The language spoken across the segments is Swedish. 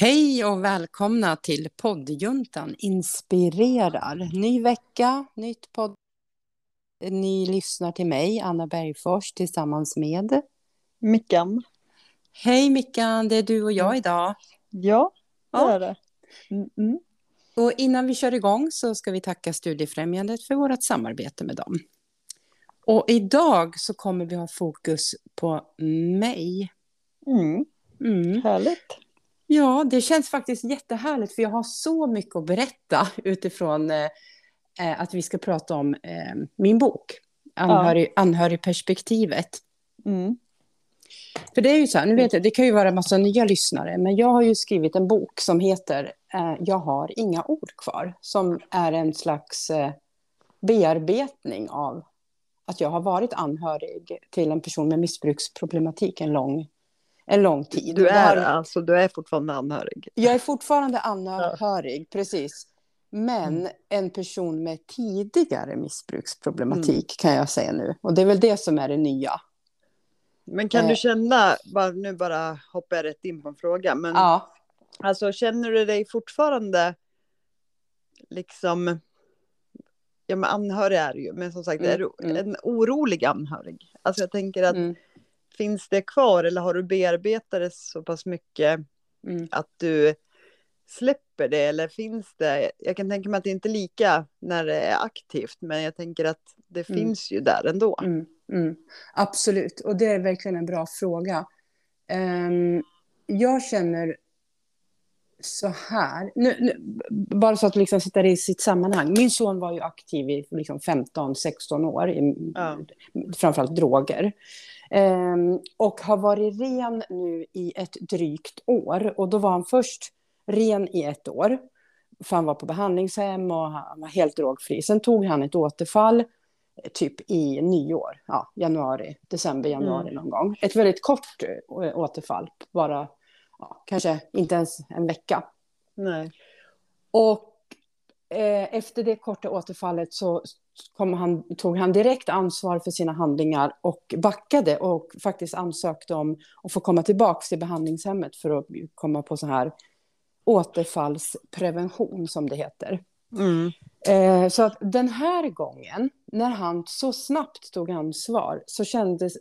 Hej och välkomna till poddjuntan Inspirerar. Ny vecka, nytt podd. Ni lyssnar till mig, Anna Bergfors, tillsammans med Mickan. Hej Mickan, det är du och jag idag. Ja, det Ja. är det. Mm, mm. Och innan vi kör igång så ska vi tacka Studiefrämjandet för vårt samarbete med dem. Och idag så kommer vi ha fokus på mig. Mm. Mm. Härligt. Ja, det känns faktiskt jättehärligt för jag har så mycket att berätta utifrån eh, eh, att vi ska prata om eh, min bok, Anhörig, Anhörigperspektivet. Mm. För det är ju så här, nu vet jag, det kan ju vara en massa nya lyssnare, men jag har ju skrivit en bok som heter eh, Jag har inga ord kvar, som är en slags eh, bearbetning av att jag har varit anhörig till en person med missbruksproblematik en lång, en lång tid. Du är alltså, du är fortfarande anhörig. Jag är fortfarande anhörig, precis. Men Mm. en person med tidigare missbruksproblematik kan jag säga nu. Och det är väl det som är det nya. Men kan Eh. du känna, bara, nu bara hoppar jag rätt in på en fråga, men Ja, alltså känner du dig fortfarande liksom, ja men anhörig är du ju, men som sagt, Mm, är du mm. en orolig anhörig? Alltså jag tänker att mm, finns det kvar eller har du bearbetat det så pass mycket mm, att du släpper det eller finns det? Jag kan tänka mig att det inte är lika när det är aktivt, men jag tänker att det Mm. finns ju där ändå. mm, mm. Absolut, och det är verkligen en bra fråga. Ehm, jag känner så här, nu, nu, bara så att liksom det i sitt sammanhang. Min son var ju aktiv i liksom 15-16 år, i, Ja. framförallt droger. Ehm, och har varit ren nu i ett drygt år. Och då var han först ren i ett år. För han var på behandlingshem och han var helt drogfri. Sen tog han ett återfall typ i nyår, ja, januari, december, januari någon gång. Ett väldigt kort eh, återfall, bara ja, kanske inte ens en vecka. Nej. Och efter det korta återfallet så han, tog han direkt ansvar för sina handlingar och backade och faktiskt ansökte om att få komma tillbaka till behandlingshemmet för att komma på så här återfallsprevention som det heter. Mm. Eh, så att den här gången, när han så snabbt tog ansvar, så kändes...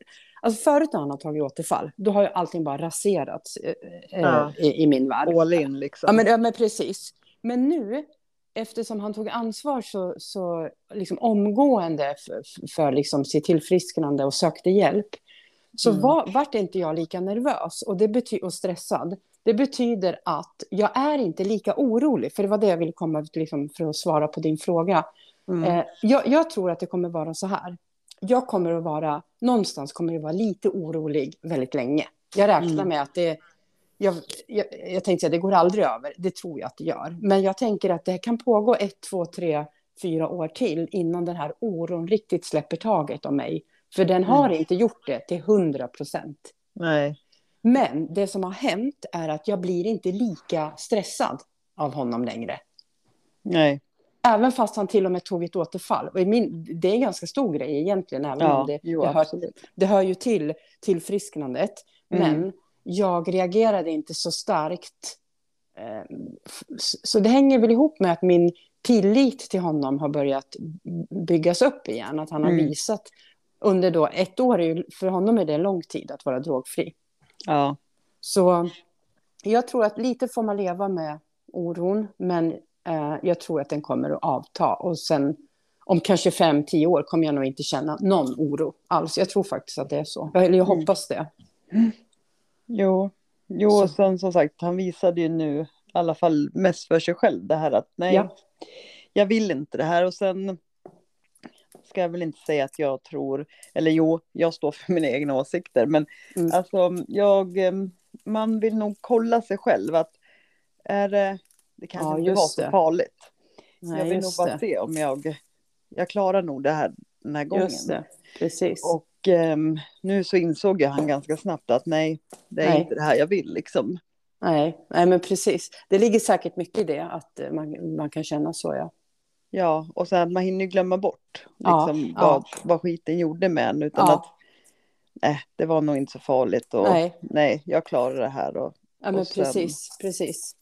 Alltså förut när han har tagit återfall, då har ju allting bara raserats eh, eh, Ja. i, i min värld. All in liksom. Ja, men, ja, men precis. Men nu, eftersom han tog ansvar så, så liksom omgående för, för liksom sitt tillfrisknande och sökte hjälp, så Mm. var, vart inte jag lika nervös och, det bety- och stressad. Det betyder att jag är inte lika orolig, för det var det jag ville komma liksom, för att svara på din fråga. Mm. Eh, jag, jag tror att det kommer vara så här. Jag kommer att vara, någonstans kommer jag vara lite orolig väldigt länge. Jag räknar Mm. med att det, jag, jag, jag tänkte säga det går aldrig över, det tror jag att det gör. Men jag tänker att det kan pågå ett, två, tre, fyra år till innan den här oron riktigt släpper taget om mig. För den har Mm. inte gjort det till hundra procent. Nej. Men det som har hänt är att jag blir inte lika stressad av honom längre. Nej. Även fast han till och med tog ett återfall. Och min, det är en ganska stor grej egentligen, även Ja, om det, jo, det, hör, det hör ju till tillfrisknandet. Mm. Men jag reagerade inte så starkt. Eh, Så det hänger väl ihop med att min tillit till honom har börjat byggas upp igen. Att han har Mm. visat under då ett år, ju, för honom är det en lång tid att vara drogfri. Ja. Så jag tror att lite får man leva med oron, men eh, jag tror att den kommer att avta. Och sen om kanske fem, tio år kommer jag nog inte känna någon oro alls. Jag tror faktiskt att det är så. Eller jag Mm. hoppas det. Jo. Jo, Så. och sen som sagt, han visade ju nu i alla fall mest för sig själv det här att nej, Ja. jag vill inte det här. Och sen ska jag väl inte säga att jag tror, eller jo, jag står för mina egna åsikter, men Mm. alltså jag, em, man vill nog kolla sig själv att är det, det kanske Ja, inte var så det. farligt. Nej, jag vill nog bara det. se om jag, jag klarar nog det här den här gången. Just det. Precis. Och ehm, nu så insåg jag han ganska snabbt att nej, det är Nej. inte det här jag vill liksom. Nej, nej, men precis. Det ligger säkert mycket i det, att eh, man, man kan känna så, ja. Ja, och sen att man hinner glömma bort Ja, liksom, ja. vad, vad skiten gjorde med en. Utan Ja. att nej, det var nog inte så farligt. Och, Nej. nej, jag klarar det här. Och Ja, men Och sen- precis, precis.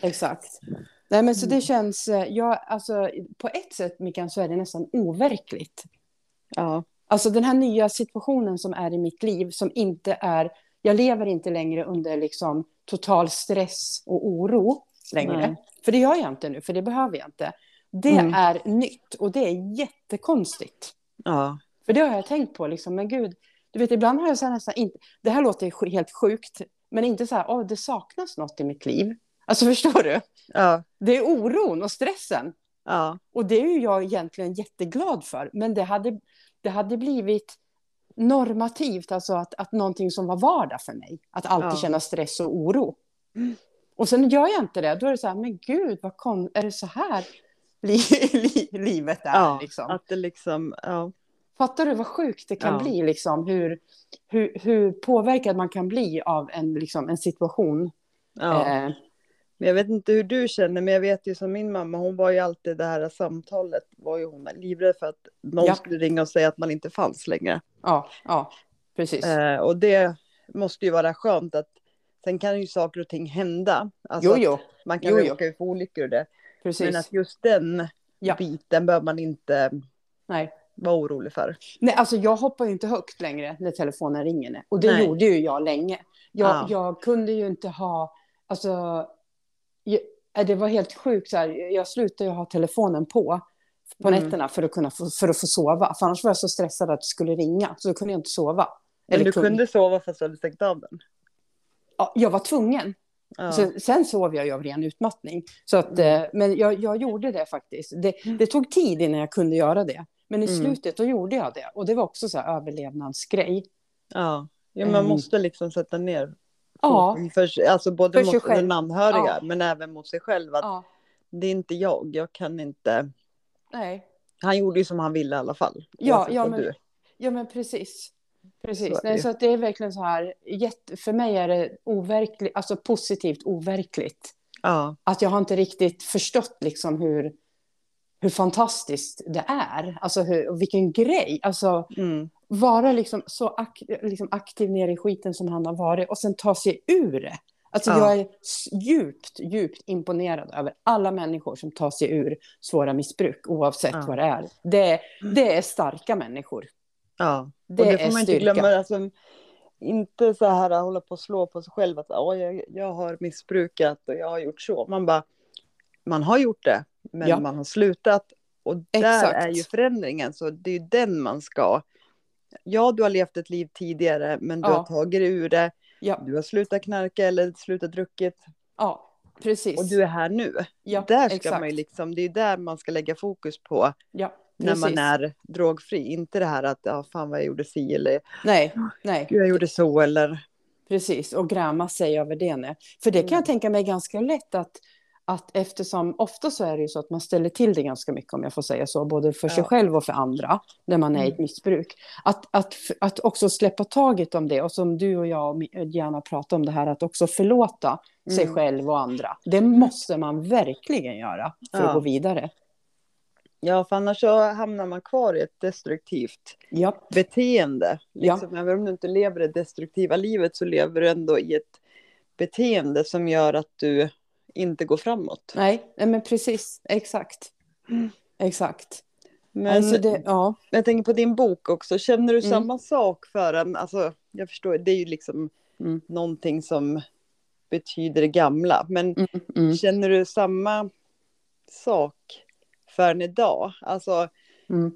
Exakt. Nej, men så Mm. det känns, eh, ja, alltså på ett sätt, Mikael, så är det nästan overkligt. Ja. Alltså den här nya situationen som är i mitt liv, som inte är, jag lever inte längre under liksom total stress och oro längre. Nej. För det gör jag inte nu, för det behöver jag inte. Det Mm. är nytt och det är jättekonstigt. Ja. För det har jag tänkt på, liksom, men gud, du vet ibland har jag så här nästan inte, det här låter helt sjukt, men inte så här, åh, det saknas något i mitt liv. Alltså förstår du? Ja. Det är oron och stressen. Ja. Och det är ju jag egentligen jätteglad för. Men det hade, det hade blivit normativt, alltså att, att någonting som var vardag för mig. Att alltid Ja. känna stress och oro. Och sen gör jag inte det, då är det så här, men gud, vad kon- är det så här li li livet är? ja. liksom? Att det liksom, ja. Fattar du vad sjukt det kan Ja. bli, liksom, hur, hur, hur påverkad man kan bli av en, liksom, en situation? ja. Eh, Men jag vet inte hur du känner, men jag vet ju som min mamma, hon var ju alltid det här samtalet, var ju hon livrädd för att någon Ja. skulle ringa och säga att man inte fanns längre. ja, ja, precis. Eh, och det måste ju vara skönt att sen kan ju saker och ting hända. Alltså jo, jo, Man kan ju råka ut för olyckor och det. precis. Men att just den Ja. biten behöver man inte Nej. vara orolig för. Nej, alltså jag hoppar ju inte högt längre när telefonen ringer. Och det Nej. gjorde ju jag länge. Jag, Ja. jag kunde ju inte ha, alltså, det var helt sjukt. Så här, jag slutade ha telefonen på på Mm. nätterna för att, kunna få, för att få sova. För annars var jag så stressad att det skulle ringa, så då kunde jag inte sova. Men Eller du kunde- kunde sova fast du hade stängt av den. Ja, jag var tvungen. Ja. Så, sen sov jag ju av ren utmattning. Så att, Mm. eh, men jag, jag gjorde det faktiskt. Det, det tog tid innan jag kunde göra det. Men i Mm. slutet då gjorde jag det. Och det var också så här överlevnadsgrej. ja. ja man Mm. måste liksom sätta ner Ja. för, alltså både För mot den anhöriga Ja. men även mot sig själv. Att Ja, Det är inte jag, jag kan inte. nej. Han gjorde ju som han ville i alla fall. Ja, ja, men, du. ja, men precis. Precis. Så Nej, så att det är verkligen så här, jätte, för mig är det overkligt, alltså positivt overkligt. Ja, Att jag har inte riktigt förstått liksom hur, hur fantastiskt det är. Alltså hur, vilken grej. Alltså mm. vara liksom så ak, liksom aktiv nere i skiten som han har varit och sen ta sig ur det. Alltså Ja. jag är djupt, djupt imponerad över alla människor som tar sig ur svåra missbruk oavsett Ja. vad det är. Det, det är starka människor. ja. Det, och det får är man inte styrka. glömma. Alltså, inte så här att hålla på och slå på sig själv att "Åh, jag, jag har missbrukat och jag har gjort så. Man bara, man har gjort det, men Ja. man har slutat. Och där Exakt. är ju förändringen, så det är ju den man ska. Ja, du har levt ett liv tidigare, men du Ja. har tagit dig ur det. Ja, Du har slutat knarka eller slutat druckit ja, precis. och du är här nu. ja, där ska exakt. man liksom, det är där man ska lägga fokus på ja, när man är drogfri. Inte det här att, ja fan vad jag gjorde si eller Nej, nej, gud jag gjorde så eller. precis. Och gräma sig över det. Nej. För det kan Mm. jag tänka mig ganska lätt att, att eftersom ofta så är det ju så att man ställer till det ganska mycket om jag får säga så, både för sig Ja. själv och för andra när man är i ett Mm. missbruk. Att, att, att också släppa taget om det och som du och jag gärna pratar om det här att också förlåta sig Mm. själv och andra. Det måste man verkligen göra för Ja. att gå vidare. Ja, för annars så hamnar man kvar i ett destruktivt Ja, beteende. Ja. Liksom, Även om du inte lever det destruktiva livet så lever du ändå i ett beteende som gör att du inte går framåt. nej, men precis, exakt. Exakt. Men alltså det, ja. jag tänker på din bok också, känner du Mm. samma sak för en? Alltså, jag förstår, det är ju liksom Mm. någonting som betyder det gamla. Men Mm, mm, känner du samma sak för en idag? Alltså, mm,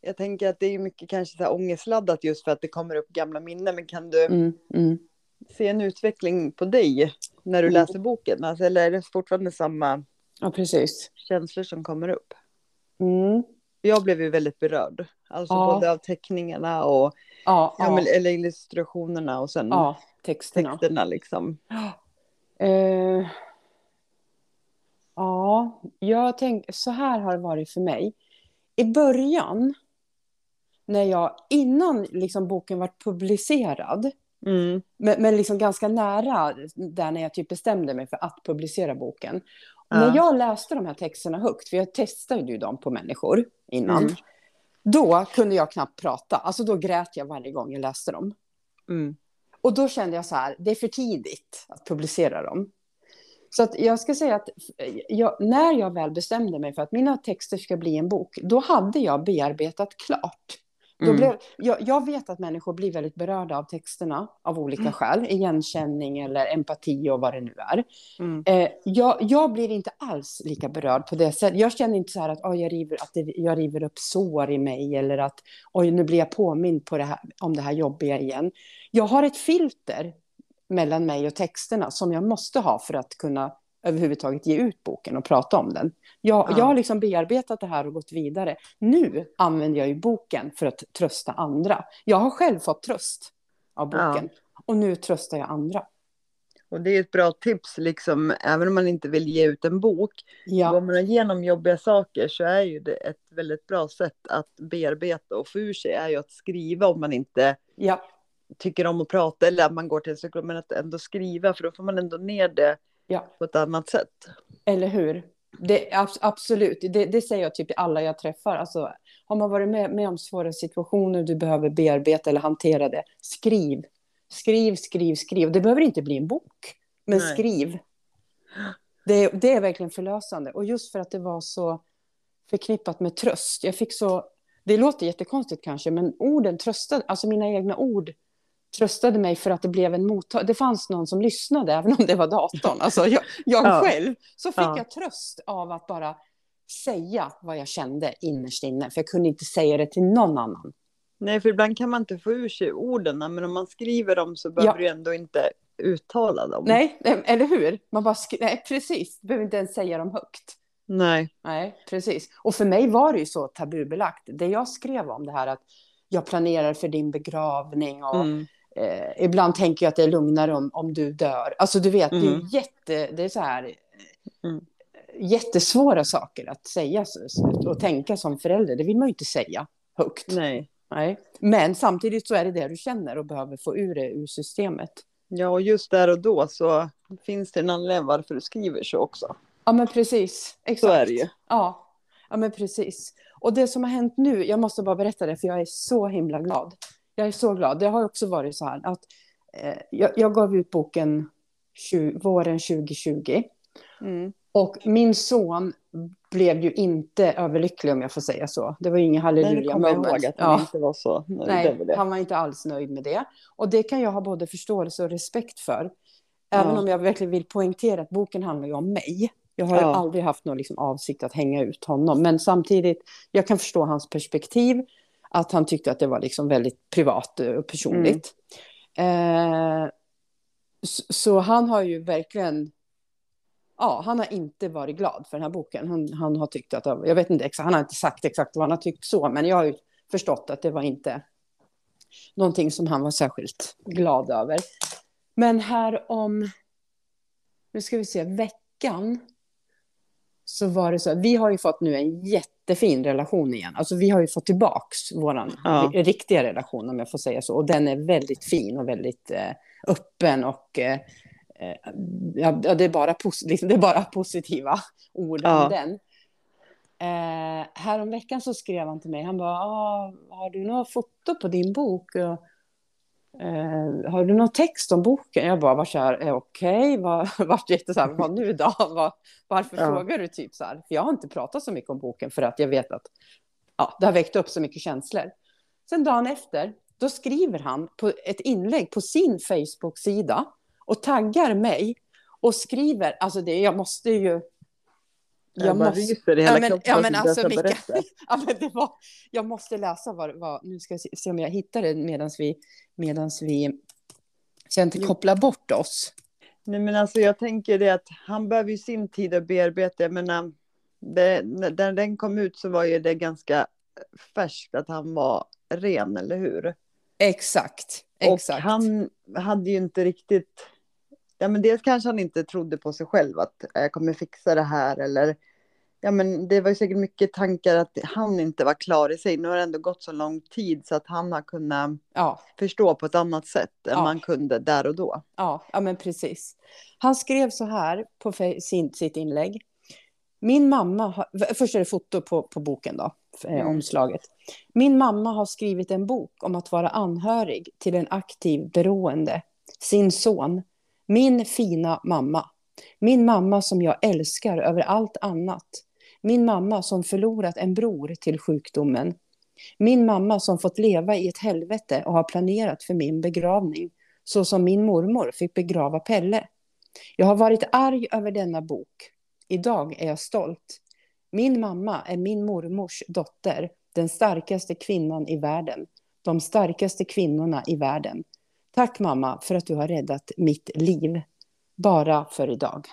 jag tänker att det är mycket kanske så här ångestladdat just för att det kommer upp gamla minnen. Men kan du mm, mm. se en utveckling på dig när du Mm. läser boken? Alltså, eller är det fortfarande samma Ja, precis. känslor som kommer upp? Mm. Jag blev ju väldigt berörd. Alltså Ja. både av teckningarna och Ja, ja, men, eller illustrationerna och sen ja, texterna. texterna liksom. Eh, ja, jag tänker, så här har det varit för mig. I början, när jag, innan liksom boken var publicerad, Mm. men, men liksom ganska nära där när jag typ bestämde mig för att publicera boken. Ja. När jag läste de här texterna högt, för jag testade ju dem på människor innan, Mm. då kunde jag knappt prata. Alltså då grät jag varje gång jag läste dem. Mm. Och då kände jag så här, det är för tidigt att publicera dem. Så att jag ska säga att jag, när jag väl bestämde mig för att mina texter ska bli en bok, då hade jag bearbetat klart. Mm. Blev, jag, jag, vet att människor blir väldigt berörda av texterna av olika mm. skäl, igenkänning eller empati och vad det nu är. Mm. Eh, jag, jag, blir inte alls lika berörd på det sättet. Jag känner inte så här att, oh, jag, river, att det, jag river upp sår i mig eller att oj, nu blir jag påmind på det här, om det här jobbiga igen. Jag har ett filter mellan mig och texterna som jag måste ha för att kunna överhuvudtaget ge ut boken och prata om den. Jag, ja. jag har liksom bearbetat det här och gått vidare. Nu använder jag ju boken för att trösta andra. Jag har själv fått tröst av boken ja. och nu tröstar jag andra. Och det är ett bra tips, liksom, även om man inte vill ge ut en bok. Ja. Går man igenom jobbiga saker så är ju det ett väldigt bra sätt att bearbeta och få ur sig är ju att skriva om man inte ja. tycker om att prata eller att man går till en psykolog. Men att ändå skriva för då får man ändå ner det ja. på ett annat sätt. Eller hur? Det, absolut, det, det, säger jag typ till alla jag träffar. Alltså, har man varit med, med om svåra situationer du behöver bearbeta eller hantera det, skriv. Skriv, skriv, skriv. Det behöver inte bli en bok, men Nej. skriv. Det, det är verkligen förlösande. Och just för att det var så förknippat med tröst. Jag fick så... Det låter jättekonstigt kanske, men orden tröstade, alltså mina egna ord tröstade mig för att det blev en mottag... Det fanns någon som lyssnade, även om det var datorn. Alltså jag, jag ja. själv. Så fick ja. jag tröst av att bara säga vad jag kände innerst inne. För jag kunde inte säga det till någon annan. Nej, för ibland kan man inte få ur sig orden. Men om man skriver dem så behöver ja. du ändå inte uttala dem. Nej, eller hur? Man bara. Nej, precis. Du behöver inte ens säga dem högt. Nej. Nej, precis. Och för mig var det ju så tabubelagt. Det jag skrev om det här att jag planerar för din begravning och mm. Eh, ibland tänker jag att det är lugnare om, om du dör. Alltså du vet, mm. det är mm. jätte, det är så här mm. jättesvåra saker att säga och tänka som förälder. Det vill man ju inte säga högt. Nej. Nej. Men samtidigt så är det det du känner och behöver få ur det ur systemet. Ja, och just där och då så finns det en anledning varför du skriver så också. Ja, men precis. Exakt. Så är det ju. Ja. ja, men precis. Och det som har hänt nu, jag måste bara berätta det, för jag är så himla glad jag är så glad. Det har också varit så här att eh, jag, jag, gav ut boken 20, våren 2020. Mm. Och min son blev ju inte överlycklig om jag får säga så. Det var ju inget halleluja Nej, moment. ihåg att han ja. inte var så nöjd Nej, det. han var inte alls nöjd med det. Och det kan jag ha både förståelse och respekt för. Även ja. om jag verkligen vill poängtera att boken handlar ju om mig. Jag har ja. aldrig haft någon liksom avsikt att hänga ut honom. Men samtidigt, jag kan förstå hans perspektiv att han tyckte att det var liksom väldigt privat och personligt. Mm. Eh, så, så, han har ju verkligen... Ja, han har inte varit glad för den här boken. Han, han har tyckt att... Jag vet inte exakt, han har inte sagt exakt vad han har tyckt så, men jag har ju förstått att det var inte någonting som han var särskilt glad över. Men här om... Nu ska vi se, veckan så var det så vi har ju fått nu en jättefin relation igen. Alltså vi har ju fått tillbaks vår ja. riktiga relation om jag får säga så. Och den är väldigt fin och väldigt eh, öppen och eh, eh ja, det, är bara liksom, det är bara positiva ord ja. om den. Eh, häromveckan så skrev han till mig, han bara, ah, har du något foto på din bok? Och, Eh, har du någon text om boken? Jag bara var så här, eh, okej, okay, var, vart jätte så här, vad nu då? Var, varför ja. frågar du typ så här? För jag har inte pratat så mycket om boken för att jag vet att ja, det har väckt upp så mycket känslor. Sen dagen efter, då skriver han på ett inlägg på sin Facebook-sida och taggar mig och skriver, alltså det, jag måste ju, jag, jag måste, ryser i hela ja, men, kroppen. Ja, men alltså, Mika, ja, men det var, jag måste läsa vad var. Nu ska jag se, se om jag hittar det medan vi, medans vi så jag inte kopplar bort oss. Nej, men alltså jag tänker det att han behöver ju sin tid att bearbeta. Jag menar, det, när den kom ut så var ju det ganska färskt att han var ren, eller hur? Exakt. exakt. Och han hade ju inte riktigt ja men dels kanske han inte trodde på sig själv att jag kommer fixa det här eller ja men det var ju säkert mycket tankar att han inte var klar i sig. Nu har det ändå gått så lång tid så att han har kunnat ja. förstå på ett annat sätt än ja. man kunde där och då. Ja, ja men precis. Han skrev så här på sin, sitt inlägg. Min mamma, har, först är det foto på, på boken då, eh, mm. omslaget. Min mamma har skrivit en bok om att vara anhörig till en aktiv beroende sin son, min fina mamma. Min mamma som jag älskar över allt annat. Min mamma som förlorat en bror till sjukdomen. Min mamma som fått leva i ett helvete och har planerat för min begravning, så som min mormor fick begrava Pelle. Jag har varit arg över denna bok. Idag är jag stolt. Min mamma är min mormors dotter, den starkaste kvinnan i världen. De starkaste kvinnorna i världen. Tack mamma för att du har räddat mitt liv. Bara för idag.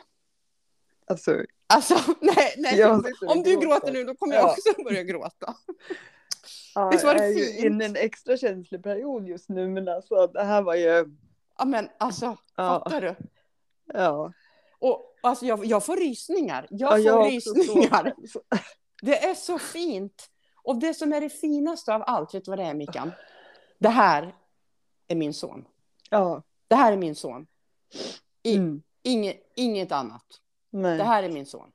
Alltså, alltså nej, nej. om du gråter nu då kommer jag också börja gråta. Ja, Visst var det fint? Jag är inne i en extra känslig period just nu, men alltså det här var ju... Ja, men alltså, fattar du? Ja. Och alltså jag, jag får rysningar. Jag får jag rysningar. Det är så fint. Och det som är det finaste av allt, vet du vad det är Mickan? Det här är min son. Ja. Det här är min son. I, mm. inget, inget annat. Nej. Det här är min son.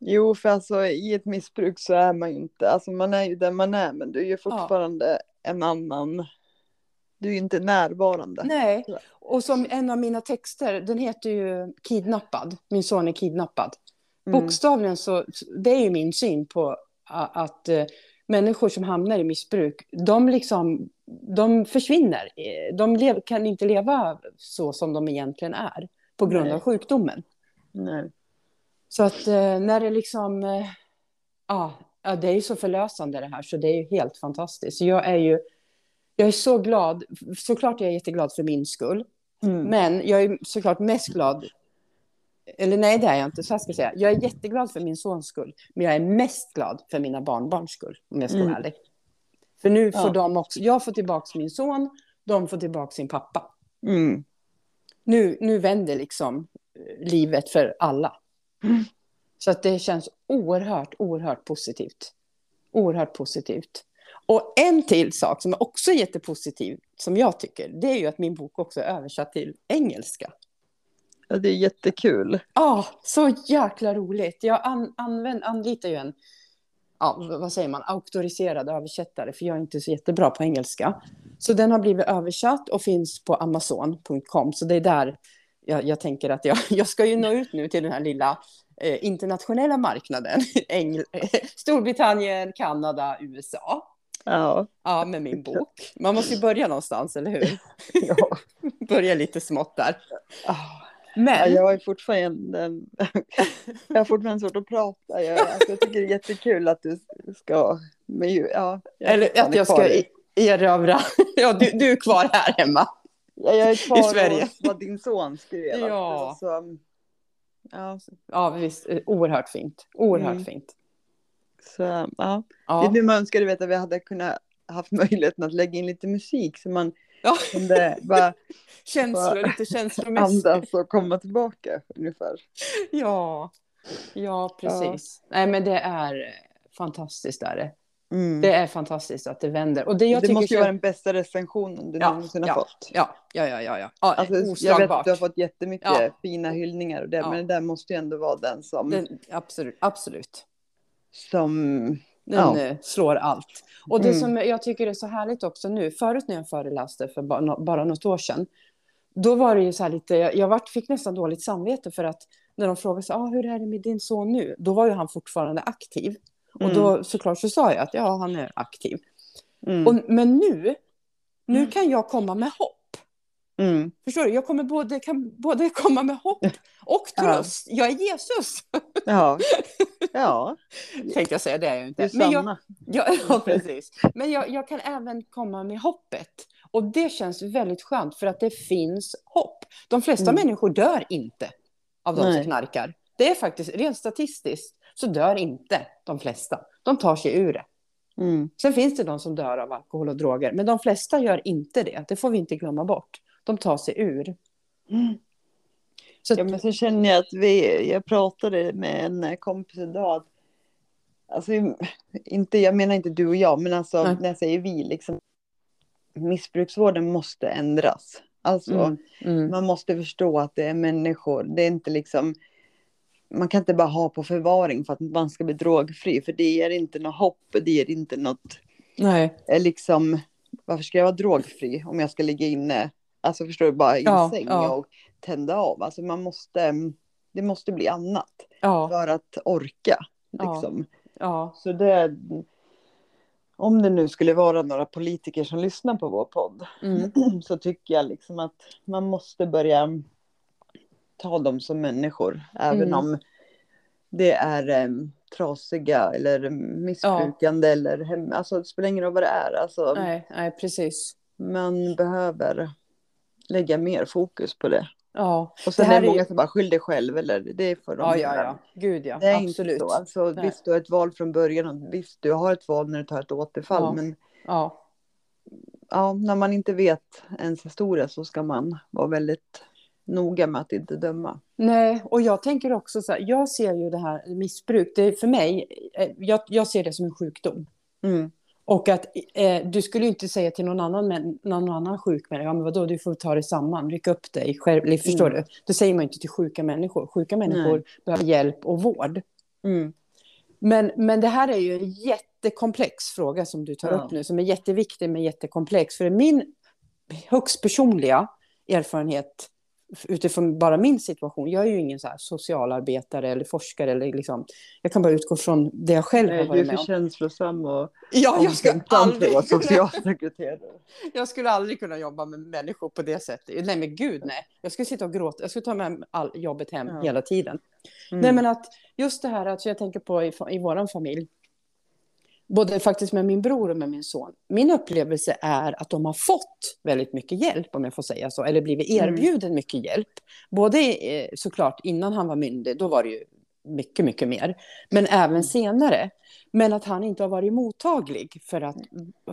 Jo, för alltså i ett missbruk så är man ju inte, alltså man är ju där man är, men du är ju fortfarande ja. en annan, du är ju inte närvarande. Nej, och som en av mina texter, den heter ju Kidnappad, min son är kidnappad. Mm. Bokstavligen så, det är ju min syn på att, uh, människor som hamnar i missbruk, de liksom, de försvinner. De lev, kan inte leva så som de egentligen är på grund Nej. av sjukdomen. Nej. Så att eh, när det liksom... Eh, ja, det är ju så förlösande det här, så det är ju helt fantastiskt. Jag är ju... Jag är så glad. Såklart är jag jätteglad för min skull. Mm. Men jag är såklart mest glad... Eller nej, det är jag inte. Så här ska jag säga. Jag är jätteglad för min sons skull. Men jag är mest glad för mina barnbarns skull, om jag ska vara mm. ärlig. För nu får ja. de också... Jag får tillbaka min son, de får tillbaka sin pappa. Mm. Nu, nu vänder liksom livet för alla. Så att det känns oerhört, oerhört positivt. Oerhört positivt. Och en till sak som är också jättepositiv, som jag tycker, det är ju att min bok också är översatt till engelska. Ja, det är jättekul. Ja, så jäkla roligt. Jag an, använd, anlitar ju en, ja, vad säger man, auktoriserad översättare, för jag är inte så jättebra på engelska. Så den har blivit översatt och finns på amazon.com, så det är där jag, jag, tänker att jag, jag ska ju nå ut nu till den här lilla eh, internationella marknaden. Engl Storbritannien, Kanada, USA. Ja. ja, med min bok. Man måste ju börja någonstans, eller hur? Ja. börja lite smått där. Men... Ja, jag är fortfarande, jag har fortfarande svårt att prata. Jag, alltså, jag tycker det är jättekul att du ska... Men, ja, Eller att jag ska erövra... Ja, du, du är kvar här hemma. Ja, jag är kvar I Sverige. hos vad din son skrev. Ja. Så, ja. ja, visst. Oerhört fint. Oerhört mm. fint. Så, ja. ja. Det är nu man önskar vet, att vi hade kunnat haft möjligheten att lägga in lite musik så man ja. kunde bara Känslor, lite känslomässigt. Andas och komma tillbaka ungefär. Ja, ja precis. Ja. Nej men det är fantastiskt är det. Mm. Det är fantastiskt att det vänder. Och det jag det måste ju vara den bästa recensionen du ja, någonsin har ja, fått. Ja, ja, ja. ja, ja. alltså, jag vet att du har fått jättemycket ja. fina hyllningar och det, ja. men det där måste ju ändå vara den som... Den, absolut, absolut. Som... Den ja. Eh, slår allt. Och det mm. som jag tycker är så härligt också nu, förut när jag föreläste för bara, något år sedan, då var det ju så här lite, jag, jag fick nästan dåligt samvete för att när de frågade så, ah, hur är det med din son nu? Då var ju han fortfarande aktiv. Och då mm. såklart så sa jag att ja, han är aktiv. Mm. Och, men nu, nu mm. kan jag komma med hopp. Mm. Förstår du? Jag kommer både, kan både komma med hopp och tröst. Ja. Jag är Jesus. Ja. ja. Tänkte jag säga, det är jag inte. Men jag, jag, ja, precis. Men jag, jag kan även komma med hoppet. Och det känns väldigt skönt för att det finns hopp. De flesta mm. människor dör inte av de som knarkar. Det är faktiskt rent statistiskt så dör inte de flesta. De tar sig ur det. Mm. Sen finns det de som dör av alkohol och droger, men de flesta gör inte det. Det får vi inte glömma bort. De tar sig ur. Mm. Så ja, men så känner jag att vi, jag pratade med en kompis idag. Alltså, inte, jag menar inte du och jag, men alltså Nej. när jag säger vi, liksom, missbruksvården måste ändras. Alltså, mm. Mm. man måste förstå att det är människor. Det är inte liksom man kan inte bara ha på förvaring för att man ska bli drogfri, för det ger inte något hopp, det ger inte något... Nej. Liksom, varför ska jag vara drogfri om jag ska ligga inne? alltså förstår du, bara i ja, säng ja. och tända av. Alltså man måste, det måste bli annat ja. för att orka. Liksom. Ja. Så det, om det nu skulle vara några politiker som lyssnar på vår podd mm. så tycker jag liksom att man måste börja ta dem som människor. Även mm. om det är um, trasiga eller missbrukande ja. eller hem, alltså det spelar ingen roll vad det är. Alltså, nej, nej, precis. Man behöver lägga mer fokus på det. Ja, och sen det är det många ju... som bara skyll dig själv eller det får de ja, ja, ja, gud ja, det är absolut. Inte så. Alltså, visst, du har ett val från början och visst, du har ett val när du tar ett återfall, ja. men ja. ja, när man inte vet ens historia så ska man vara väldigt noga med att inte döma. Nej, och jag tänker också så här, jag ser ju det här missbruk, det för mig, eh, jag, jag ser det som en sjukdom. Mm. Och att eh, du skulle inte säga till någon annan, men, någon annan sjuk människa, ja men vadå, du får ta dig samman, rycka upp dig själv, förstår mm. du? Det säger man inte till sjuka människor. Sjuka människor Nej. behöver hjälp och vård. Mm. Men, men det här är ju en jättekomplex fråga som du tar ja. upp nu, som är jätteviktig men jättekomplex. För min högst personliga erfarenhet utifrån bara min situation. Jag är ju ingen så socialarbetare eller forskare. Eller liksom, jag kan bara utgå från det jag själv Nej, har varit med om. Du är för känslosam och ja, jag ska aldrig... vara socialsekreterare. jag skulle aldrig kunna jobba med människor på det sättet. Nej men gud nej. Jag skulle sitta och gråta. Jag skulle ta med all jobbet hem ja. hela tiden. Mm. Nej men att just det här att jag tänker på i, i vår familj både faktiskt med min bror och med min son. Min upplevelse är att de har fått väldigt mycket hjälp, om jag får säga så, eller blivit mm. erbjuden mm. mycket hjälp. Både eh, såklart innan han var myndig, då var det ju mycket, mycket mer, men även senare. Men att han inte har varit mottaglig för att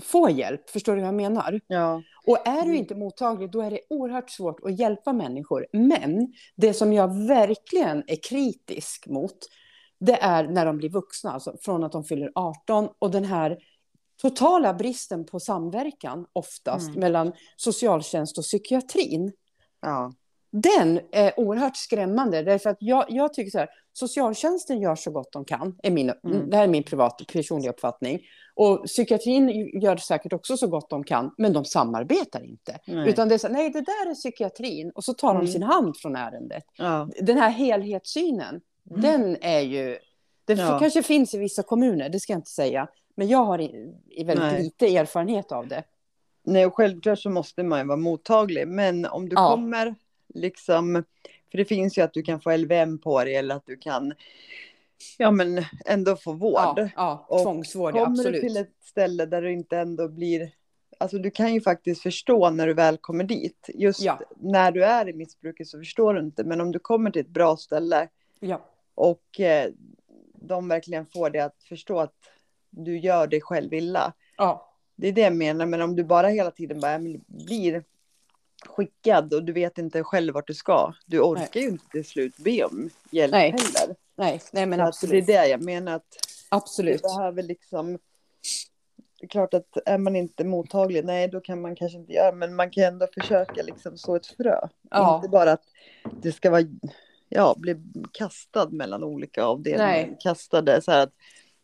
få hjälp. Förstår du vad jag menar? Ja. Och är du mm. inte mottaglig, då är det oerhört svårt att hjälpa människor. Men det som jag verkligen är kritisk mot, det är när de blir vuxna, alltså från att de fyller 18. Och den här totala bristen på samverkan oftast mm. mellan socialtjänst och psykiatrin. Ja. Den är oerhört skrämmande, därför att jag, jag tycker så här, socialtjänsten gör så gott de kan, är min, mm. det här är min privata, personliga uppfattning. Och psykiatrin gör säkert också så gott de kan, men de samarbetar inte. Nej. Utan det är så nej det där är psykiatrin, och så tar mm. de sin hand från ärendet. Ja. Den här helhetssynen, Mm. Den är ju... Det ja. kanske finns i vissa kommuner, det ska jag inte säga. Men jag har i, i väldigt Nej. lite erfarenhet av det. Nej, och självklart så måste man ju vara mottaglig. Men om du ja. kommer liksom... För det finns ju att du kan få LVM på dig eller att du kan ja, men ändå få vård. Ja, ja tvångsvård, ja, absolut. Kommer du till ett ställe där du inte ändå blir... Alltså du kan ju faktiskt förstå när du väl kommer dit. Just ja. när du är i missbruket så förstår du inte. Men om du kommer till ett bra ställe ja. Och eh, de verkligen får dig att förstå att du gör dig själv illa. Ja. Det är det jag menar, men om du bara hela tiden bara blir skickad och du vet inte själv vart du ska. Du orkar Nej. ju inte till slut be om hjälp Nej. heller. Nej, Nej men absolut. Det är det jag menar att absolut. det behöver liksom det är klart att är man inte mottaglig, nej då kan man kanske inte göra, men man kan ändå försöka liksom så ett frö. Ja. Inte bara att det ska vara ja, blev kastad mellan olika avdelningar. Nej. Kastade så här att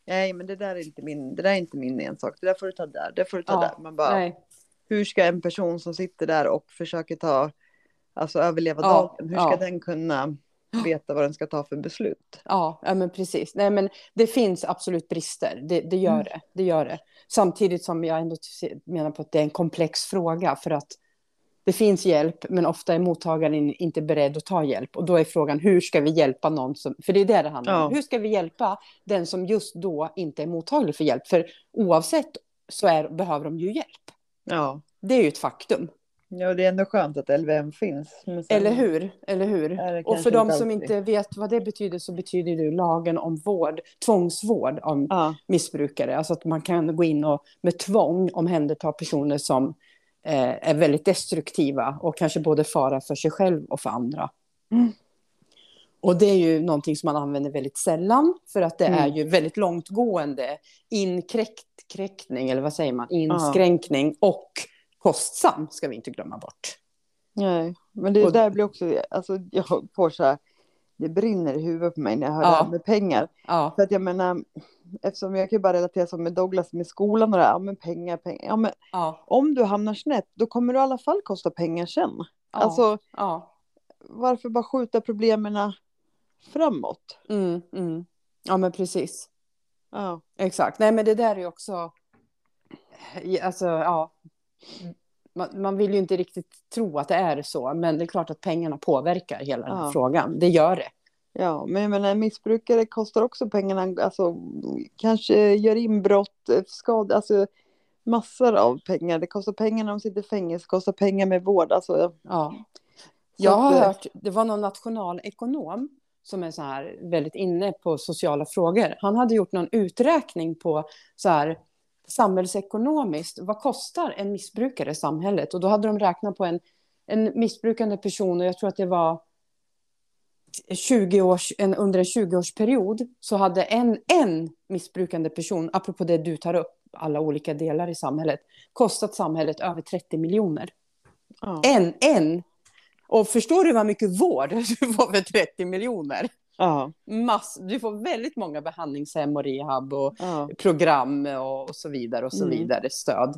nej, men det där är inte min, det där är inte min ensak. Det där får du ta där, det får du ta ja. där. Man bara, nej. hur ska en person som sitter där och försöker ta, alltså överleva ja. dagen, hur ska ja. den kunna veta vad den ska ta för beslut. Ja, ja men precis. Nej, men det finns absolut brister, det, det gör mm. det. det gör det. Samtidigt som jag ändå menar på att det är en komplex fråga för att det finns hjälp, men ofta är mottagaren inte beredd att ta hjälp. Och då är frågan, hur ska vi hjälpa någon som... För det är det det handlar om. Ja. Hur ska vi hjälpa den som just då inte är mottaglig för hjälp? För oavsett så är, behöver de ju hjälp. Ja. Det är ju ett faktum. Ja, det är ändå skönt att LVM finns. Eller hur? Eller hur? Och för de som inte vet vad det betyder så betyder det lagen om vård, tvångsvård av ja. missbrukare. Alltså att man kan gå in och med tvång omhänderta personer som är väldigt destruktiva och kanske både fara för sig själv och för andra. Mm. Och det är ju någonting som man använder väldigt sällan för att det mm. är ju väldigt långtgående inkräktning, eller vad säger man, inskränkning ja. och kostsam ska vi inte glömma bort. Nej, men det och, där blir också, alltså jag får så här, det brinner i huvudet på mig när jag hör ja. det här med pengar. Ja. För att jag menar, eftersom jag kan ju bara relatera som med Douglas med skolan och det här, ja men pengar, pengar. Ja men ja. om du hamnar snett, då kommer du i alla fall kosta pengar sen. Ja. Alltså, ja. varför bara skjuta problemen framåt? Mm, mm. Ja men precis. Ja. Exakt. Nej men det där är också, alltså ja. Man, man, vill ju inte riktigt tro att det är så, men det är klart att pengarna påverkar hela den här frågan. Det gör det. Ja, men jag menar, missbrukare kostar också pengarna, alltså kanske gör inbrott, skada, alltså massor av pengar. Det kostar pengar när de sitter i fängelse, kostar pengar med vård, alltså. Ja. Jag har hört, det var någon nationalekonom som är så här väldigt inne på sociala frågor. Han hade gjort någon uträkning på så här samhällsekonomiskt, vad kostar en missbrukare i samhället? Och då hade de räknat på en, en missbrukande person och jag tror att det var 20 års, en, under en 20-årsperiod så hade en, en missbrukande person, apropå det du tar upp, alla olika delar i samhället, kostat samhället över 30 miljoner. Ja. En, en. Och förstår du vad mycket vård du får för 30 miljoner? Ja. Mass, du får väldigt många behandlingshem och rehab och ja. program och, och, så vidare och så mm. vidare, stöd.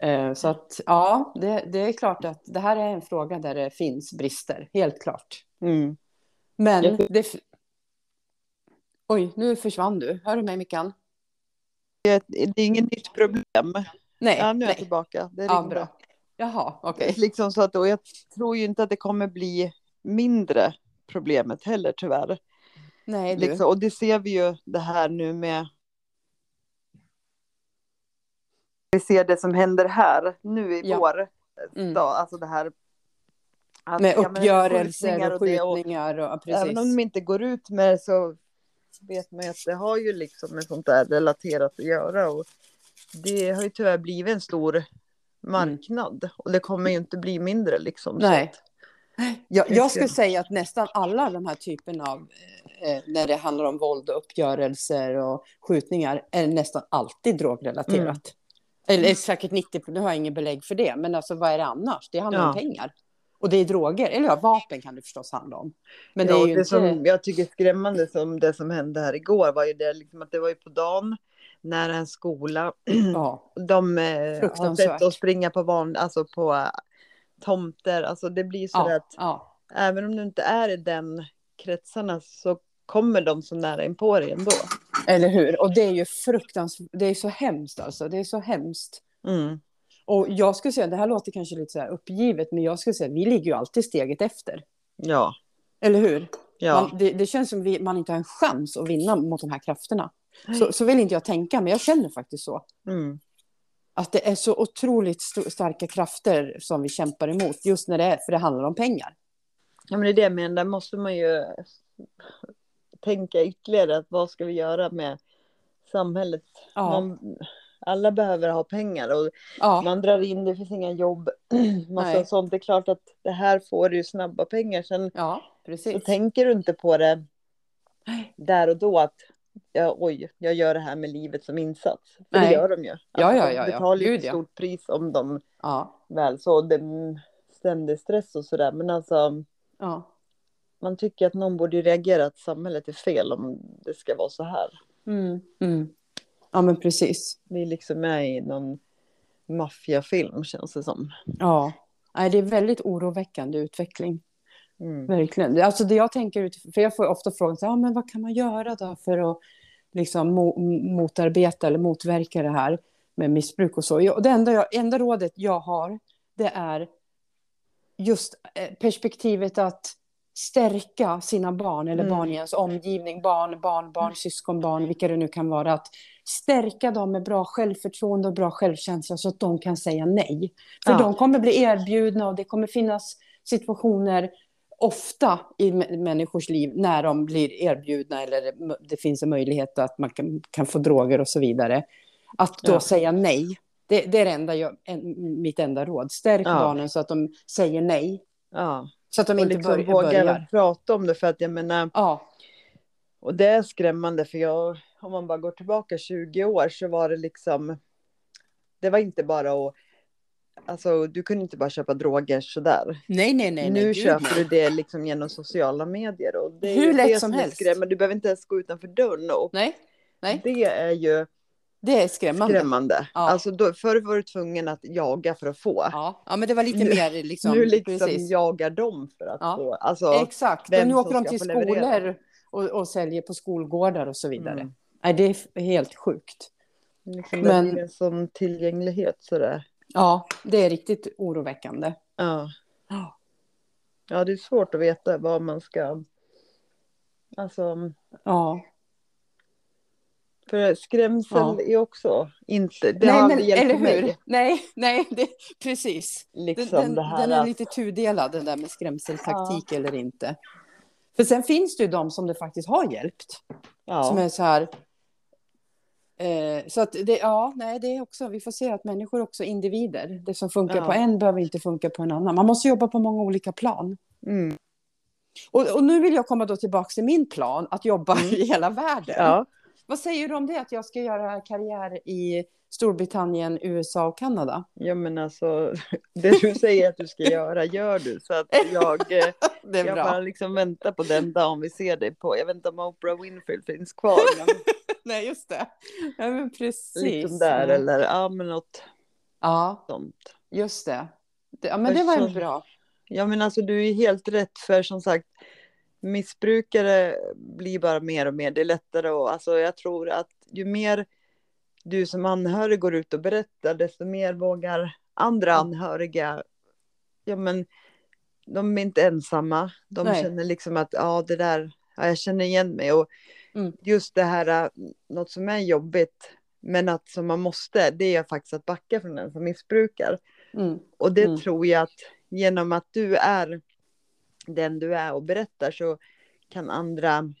Eh, så att ja, det, det, är klart att det här är en fråga där det finns brister, helt klart. Mm. Men det... Oj, nu försvann du. Hör du mig Mickan? Det, det är inget nytt problem. Nej. Ja, nu är jag tillbaka. Det ja, bra. Jaha, okej. Okay. Liksom så att, och jag tror ju inte att det kommer bli mindre problemet heller tyvärr. Nej, du. Liksom, och det ser vi ju det här nu med vi ser det som händer här nu i ja. vår. Mm. Då, alltså det här att, med uppgörelser och skjutningar. Och, och, precis. Även om de inte går ut med så vet man att det har ju liksom med sånt där relaterat att göra. Och det har ju tyvärr blivit en stor marknad. Mm. Och det kommer ju inte bli mindre liksom. Nej. Jag, jag skulle säga att nästan alla de här typerna av, eh, när det handlar om våld och uppgörelser och skjutningar, är nästan alltid drogrelaterat. Mm. Eller säkert 90, nu har jag ingen belägg för det, men alltså vad är det annars? Det handlar ja. om pengar. Och det är droger, eller ja, vapen kan det förstås handla om. Men det ja, är ju det inte... som jag tycker är skrämmande som det som hände här igår var ju det liksom att det var ju på dagen när en skola, ja. de eh, har sett oss springa på van, alltså på uh, tomter, alltså det blir så ja, att ja. även om du inte är i den kretsarna så kommer de så nära in på dig ändå. Eller hur, och det är ju fruktansvärt, det är så hemskt alltså, det är så hemskt. Mm. Och jag skulle säga, det här låter kanske lite så här uppgivet, men jag skulle säga, vi ligger ju alltid steget efter. Ja. Eller hur? Ja. Man, det, det, känns som vi, man inte har en chans att vinna mot de här krafterna. Så, så vill inte jag tänka, men jag känner faktiskt så. Mm. Att det är så otroligt st starka krafter som vi kämpar emot, just när det är, för det handlar om pengar. Ja, men det är det, men där måste man ju tänka ytterligare, att vad ska vi göra med samhället? Ja. Man, alla behöver ha pengar och ja. man drar in, det finns inga jobb, massa Nej. sånt. Det är klart att det här får ju snabba pengar. Sen ja, så tänker du inte på det där och då att ja, oj, jag gör det här med livet som insats. För Nej. det gör de ju. Alltså, ja, ja, ja, de betalar ju ett stort pris om de ja. väl så. Det ständig stress och sådär. Men alltså. Ja. Man tycker att någon borde reagera att samhället är fel om det ska vara så här. Mm. Mm. Ja, men precis. Vi är liksom med i någon maffiafilm känns det som. Ja, Nej, det är väldigt oroväckande utveckling. Mm. Verkligen. Alltså det jag tänker, för jag får ofta frågan, men vad kan man göra då för att liksom motarbeta eller motverka det här med missbruk och så. Och det enda, jag, enda rådet jag har, det är just eh, perspektivet att stärka sina barn eller mm. barn i ens omgivning, barn, barn, barn, syskonbarn, vilka det nu kan vara, att stärka dem med bra självförtroende och bra självkänsla så att de kan säga nej. För ja. de kommer bli erbjudna och det kommer finnas situationer ofta i människors liv när de blir erbjudna eller det finns en möjlighet att man kan, kan få droger och så vidare. Att då ja. säga nej. Det, det är det enda jag, en, mitt enda råd. Stärk ja. barnen så att de säger nej. Ja. Så att de inte liksom bör, vågar börjar. prata om det för att jag menar. Ja. Och det är skrämmande för jag, om man bara går tillbaka 20 år så var det liksom. Det var inte bara att alltså du kunde inte bara köpa droger sådär. Nej, nej, nej. nu nej, köper du det liksom genom sociala medier. Och det är Hur lätt det som helst. skrämmande. Du behöver inte ens gå utanför dörren. Och Nej, nej. det är ju Det är skrämmande. skrämmande. Ja. Alltså då, förr var du tvungen att jaga för att få. Ja, ja, men det var lite Nu- mer liksom. nu liksom precis. jagar de för att Ja. få. Alltså, Exakt, och nu som åker de till skolor och, och säljer på skolgårdar och så vidare. Mm. Nej, det är helt sjukt. liksom Men- Det en sån tillgänglighet sådär. Ja, det är riktigt oroväckande. Ja. Ja. ja, det är svårt att veta vad man ska... Alltså, Ja, för skrämsel Ja. är också inte... Det nej, har men, hjälpt eller hur? mig. Nej, nej, det, precis. Den, Liksom den, här den är att- lite tudelad, den där med skrämseltaktik eller inte. För sen finns det ju de som det faktiskt har hjälpt. ja. Som är så här... Eh, så att det, ja, nej, det är också, vi får se att människor är också individer. Det som funkar Ja. på en behöver inte funka på en annan. Man måste jobba på många olika plan. Mm. Och, och nu vill jag komma då tillbaka till min plan, att jobba i hela världen. ja. Vad säger du om det, att jag ska göra karriär i Storbritannien, USA och Kanada? Ja men alltså, det du säger att du ska göra gör du. Så att jag, eh, Det är jag bra. bara liksom väntar på den dagen vi ser dig på. Jag vet inte om Oprah Winfrey finns kvar. Men Nej, just det. Ja, men precis. liksom där eller ja men något Ja, sånt. just det. det ja, men det var en bra. Ja men alltså du är helt rätt för som sagt missbrukare blir bara mer och mer. Det är lättare och alltså jag tror att ju mer du som anhörig går ut och berättar desto mer vågar andra anhöriga. Ja men de är inte ensamma. De Nej. känner liksom att ja det där, ja, jag känner igen mig och Mm. just det här äh, något som är jobbigt men att som man måste det är faktiskt att backa från den som missbrukar. Mm. Och det Mm. tror jag att genom att du är den du är och berättar så kan andra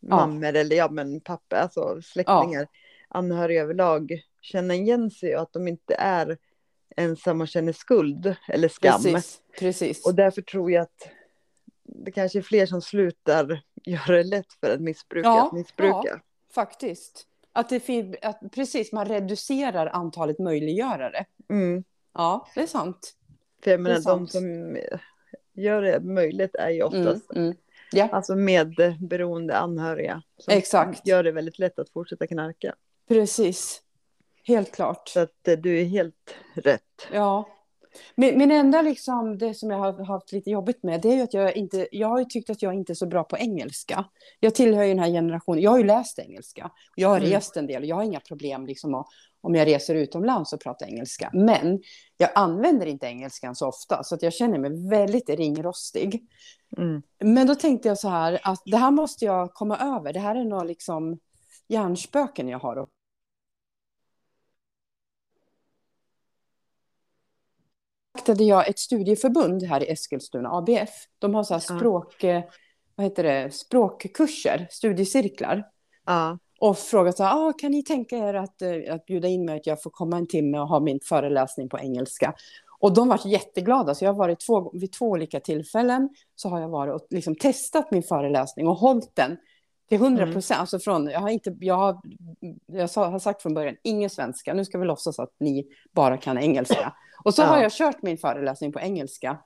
mammor eller ja men pappa, alltså släktingar, anhöriga överlag känna igen sig och att de inte är ensamma och känner skuld eller skam. Precis. Precis. Och därför tror jag att det kanske är fler som slutar göra det lätt för att missbruka Ja, att missbruka. Faktiskt. Att det att precis, man reducerar antalet möjliggörare. Mm. Ja, det är sant. För jag menar de som gör det möjligt är ju oftast Mm, mm. Ja, Alltså medberoende anhöriga. Som Exakt. gör det väldigt lätt att fortsätta knarka. precis. Helt klart. Så att eh, du är helt rätt. Ja. Min, min enda liksom, det som jag har haft lite jobbigt med, det är ju att jag inte, jag har ju tyckt att jag inte är så bra på engelska. Jag tillhör ju den här generationen, jag har ju läst engelska. Jag har Mm. rest en del och jag har inga problem liksom att, om jag reser utomlands och pratar engelska. Men jag använder inte engelskan så ofta, så att jag känner mig väldigt ringrostig. Mm. Men då tänkte jag så här, att det här måste jag komma över. Det här är nog liksom hjärnspöken jag har. kontaktade jag ett studieförbund här i Eskilstuna, ABF. De har så här Ja. språk, eh, vad heter det, språkkurser, studiecirklar. Ja. Och frågat så här, ah, kan ni tänka er att, eh, att bjuda in mig att jag får komma en timme och ha min föreläsning på engelska. Och de var jätteglada, så jag har varit två, vid två olika tillfällen så har jag varit och liksom testat min föreläsning och hållit den till 100 procent. Alltså från, jag har, inte, jag har, jag har sagt från början, ingen svenska, nu ska vi låtsas att ni bara kan engelska. Och så Ja. har jag kört min föreläsning på engelska.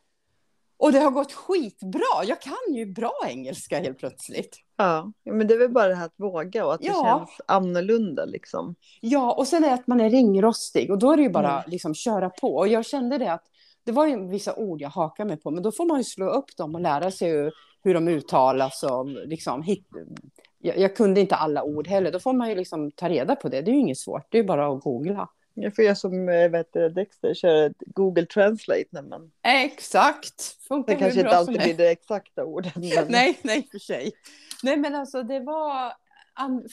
Och det har gått skitbra, jag kan ju bra engelska helt plötsligt. Ja. men det är väl bara det här att våga och att det Ja. känns annorlunda liksom. Ja, och sen är det att man är ringrostig och då är det ju bara Mm. liksom köra på. Och jag kände det att det var ju vissa ord jag hakar mig på, men då får man ju slå upp dem och lära sig hur, hur de uttalas och liksom hit, jag, jag kunde inte alla ord heller. Då får man ju liksom ta reda på det. Det är ju inget svårt. Det är ju bara att googla. Jag får göra som eh, vet Dexter, köra Google Translate när man... Exakt! Funkar Det kanske inte alltid blir det exakta ordet. Men... Nej, nej för sig. Nej, men alltså det var...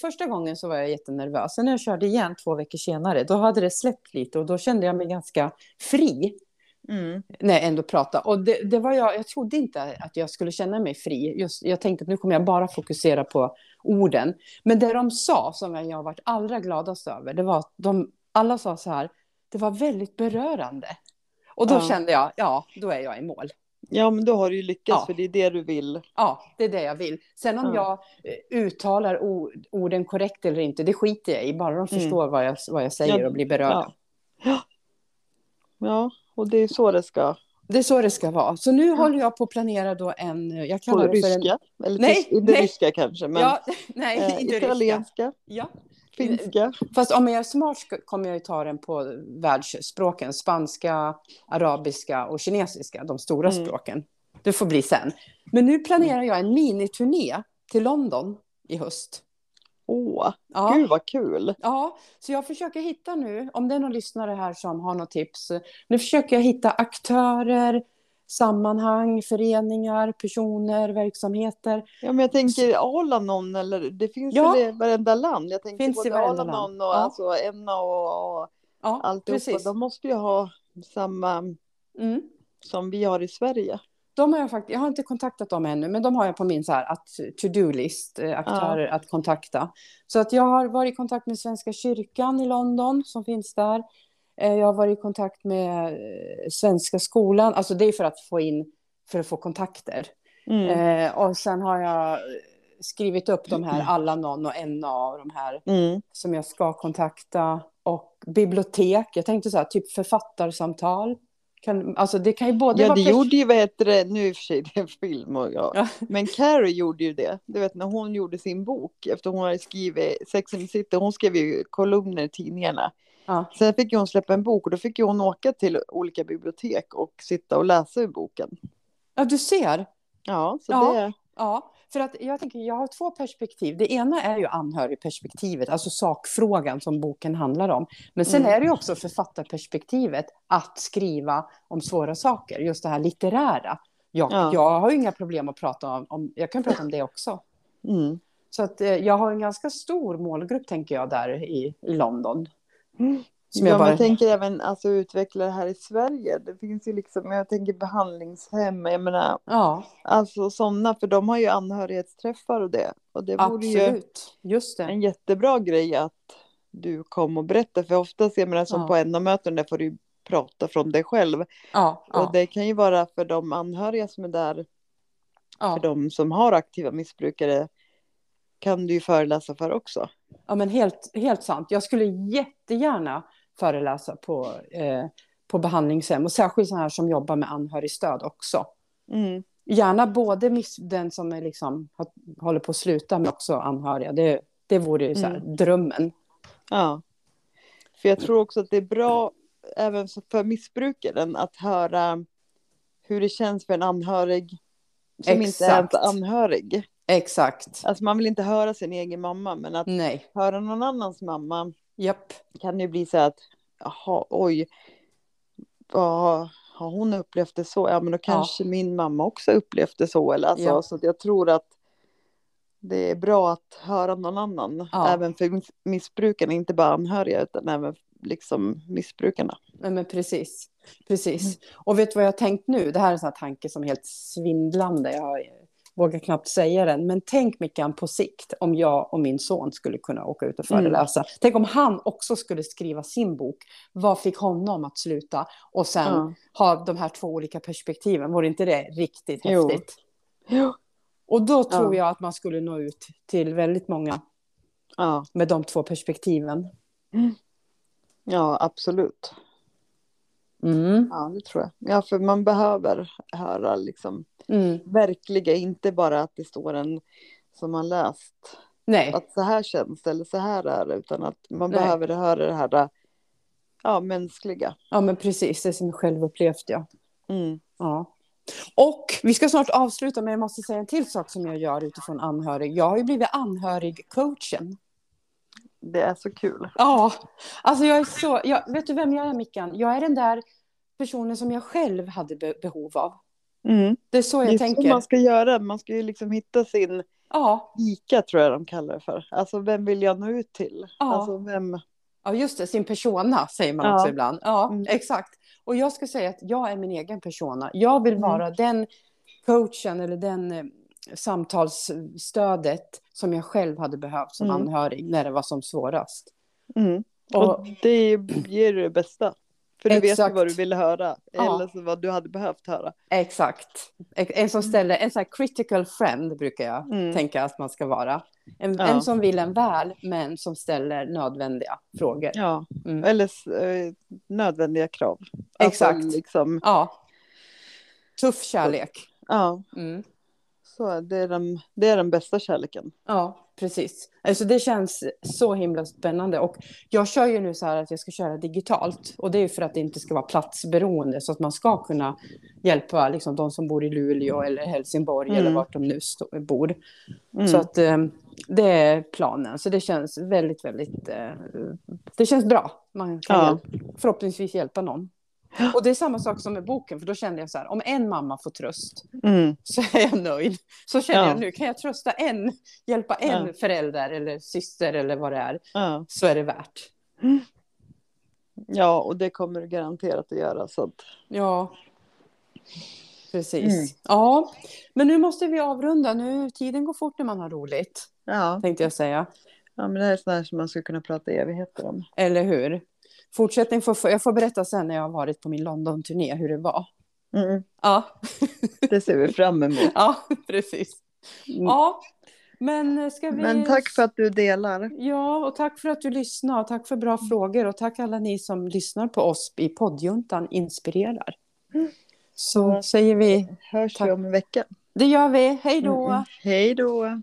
Första gången så var jag jättenervös. Sen när jag körde igen två veckor senare, då hade det släppt lite och då kände jag mig ganska fri Mm. när jag ändå pratade. Och det, det var jag, jag trodde inte att jag skulle känna mig fri. Just, jag tänkte att nu kommer jag bara fokusera på orden. Men det de sa, som jag har varit allra gladast över, det var att de alla sa så här, det var väldigt berörande. Och då Ja. kände jag, ja, då är jag i mål. Ja, men då har du ju lyckats Ja. för det är det du vill. Ja, det är det jag vill. Sen om Ja. jag eh, uttalar orden korrekt eller inte, det skiter jag i. Bara de förstår vad, jag, vad jag säger och blir berörda. Ja. Ja, och det är så det ska. Det är så det ska vara. Så nu ja. håller jag på att planera då en... Jag kallar på det ryska? En... Eller nej, inte nej. ryska kanske, men ja, nej, eh, inte italienska. Ryska. Ja. Finska. Fast om jag är smart kommer jag ju ta den på världsspråken. Spanska, arabiska och kinesiska, de stora mm. språken. Det får bli sen. Men nu planerar jag en miniturné till London i höst. Åh, ja. gud vad kul! Ja, så jag försöker hitta nu, om det är någon lyssnare här som har något tips. Nu försöker jag hitta aktörer, sammanhang, föreningar, personer, verksamheter. Ja, men jag tänker Alanon, eller det finns ja. väl i varenda land? Jag tänker finns både Alanon och ja. alltså Enna och, och ja, alltihopa. Precis. De måste ju ha samma mm. som vi har i Sverige. De har jag, faktiskt, jag har inte kontaktat dem ännu, men de har jag på min så här, to-do-list, eh, aktörer ja. att kontakta. Så att jag har varit i kontakt med Svenska kyrkan i London som finns där. Eh, jag har varit i kontakt med eh, Svenska skolan, alltså det är för att få in, för att få kontakter. Mm. Eh, och sen har jag skrivit upp de här, alla någon och en av de här mm. som jag ska kontakta. Och bibliotek, jag tänkte så här, typ författarsamtal. Kan, alltså det kan ju både ja, det gjorde ju, vad heter det, nu i och för sig det är en film och ja. ja. Men Carrie gjorde ju det. Du vet när hon gjorde sin bok, efter hon hade skrivit Sex and the City, hon skrev ju kolumner i tidningarna. Ja. Sen fick hon släppa en bok och då fick hon åka till olika bibliotek och sitta och läsa ur boken. Ja, du ser. Ja, så ja. det... Ja, för att jag tänker, jag har två perspektiv. Det ena är ju anhörigperspektivet, alltså sakfrågan som boken handlar om. Men sen mm. är det ju också författarperspektivet, att skriva om svåra saker, just det här litterära. Jag, ja. jag har ju inga problem att prata om, om, jag kan prata om det också. Mm. Så att eh, jag har en ganska stor målgrupp, tänker jag, där i, i London. Som ja, bara... jag tänker även alltså, utveckla det här i Sverige. Det finns ju liksom, jag tänker behandlingshem, jag menar, ja. alltså sådana, för de har ju anhörighetsträffar och det. Och det vore Absolut, ju just det. en jättebra grej att du kom och berättade, för ofta ser man det som ja. på NA-möten, där får du prata från dig själv. Ja, och ja. det kan ju vara för de anhöriga som är där, för de som har aktiva missbrukare, kan du ju föreläsa för också. Ja, men helt, helt sant. Jag skulle jättegärna föreläsa på, eh, på behandlingshem och särskilt så här som jobbar med anhörigstöd också. Mm. Gärna både miss, den som är liksom, håller på att sluta men också anhöriga. Det, det vore ju så här, mm. drömmen. Ja. För jag tror också att det är bra även för missbrukaren att höra hur det känns för en anhörig som Exakt. inte är anhörig. Exakt. Alltså man vill inte höra sin egen mamma, men att Nej. höra någon annans mamma Japp. kan ju bli så att, jaha, oj, vad har hon upplevt det så? Ja, men då kanske ja. min mamma också upplevt det så. Eller alltså, ja. Så jag tror att det är bra att höra någon annan, ja. även för missbrukarna, inte bara anhöriga, utan även liksom missbrukarna. Nej, men precis, precis. Mm. Och vet du vad jag har tänkt nu? Det här är en sån här tanke som är helt svindlande. Jag har vågar knappt säga den, men tänk Mickan på sikt om jag och min son skulle kunna åka ut och mm. föreläsa. Mm. Tänk om han också skulle skriva sin bok. Vad fick honom att sluta? Och sen ja. ha de här två olika perspektiven. Vore inte det riktigt jo. häftigt? Jo. Och då tror ja. jag att man skulle nå ut till väldigt många. Ja. Med de två perspektiven. Mm. Ja, absolut. Mm. Ja, det tror jag. Ja, för man behöver höra liksom mm. verkliga, inte bara att det står en som har läst. Nej. Att så här känns det eller så här är det, utan att man Nej. behöver höra det här ja, mänskliga. Ja, men precis, det som är självupplevt, ja. Mm. ja. Och vi ska snart avsluta, men jag måste säga en till sak som jag gör utifrån anhörig. Jag har ju blivit anhörigcoachen. Det är så kul. Ja, alltså jag är så, jag, vet du vem jag är Mickan? Jag är den där personen som jag själv hade be behov av. Mm. Det är så jag det är tänker. Så man ska göra, man ska ju liksom hitta sin ja. ICA tror jag de kallar det för. Alltså vem vill jag nå ut till? Ja. Alltså vem... Ja, just det, sin persona säger man ja. också ibland. Ja, mm. exakt. Och jag ska säga att jag är min egen persona. Jag vill mm. vara mm. den coachen eller den eh, samtalsstödet som jag själv hade behövt som mm. anhörig när det var som svårast. Mm. Och, och det ger det bästa. För du Exakt. vet vad du ville höra, ja. eller så vad du hade behövt höra. Exakt. En som ställer, en sån här critical friend brukar jag mm. tänka att man ska vara. En, ja. en, som vill en väl, men som ställer nödvändiga frågor. Ja, mm. eller eh, nödvändiga krav. Alltså, Exakt. Alltså, liksom... Ja. Tuff kärlek. Ja. Mm. Så det är, den, det är den bästa kärleken. Ja, precis. Alltså det känns så himla spännande. Och jag kör ju nu så här att jag ska köra digitalt. Och det är för att det inte ska vara platsberoende. Så att man ska kunna hjälpa liksom, de som bor i Luleå eller Helsingborg mm. eller vart de nu bor. Mm. Så att eh, det är planen. Så det känns väldigt, väldigt... Eh, det känns bra. Man kan ja. hjälp, förhoppningsvis hjälpa någon. Och det är samma sak som med boken, för då kände jag så här, om en mamma får tröst mm. så är jag nöjd. Så känner ja. jag nu, kan jag trösta en, hjälpa en ja. förälder eller syster eller vad det är, ja. så är det värt. Ja, och det kommer du garanterat att göra. Så att... Ja, precis. Mm. Ja, men nu måste vi avrunda. Nu, tiden går fort när man har roligt, ja. tänkte jag säga. Ja, men det här är sådär som man skulle kunna prata evigheter om. Eller hur? Fortsättning får jag får berätta sen när jag har varit på min London-turné hur det var. Mm. Ja. det ser vi fram emot. Ja, precis. Mm. Ja, men ska vi... Men tack för att du delar. Ja, och tack för att du lyssnar. Tack för bra frågor och tack alla ni som lyssnar på oss i poddjuntan Inspirerar. Så mm. säger vi... Hörs tack. vi om en vecka. Det gör vi. Hej då. Mm. Hej då.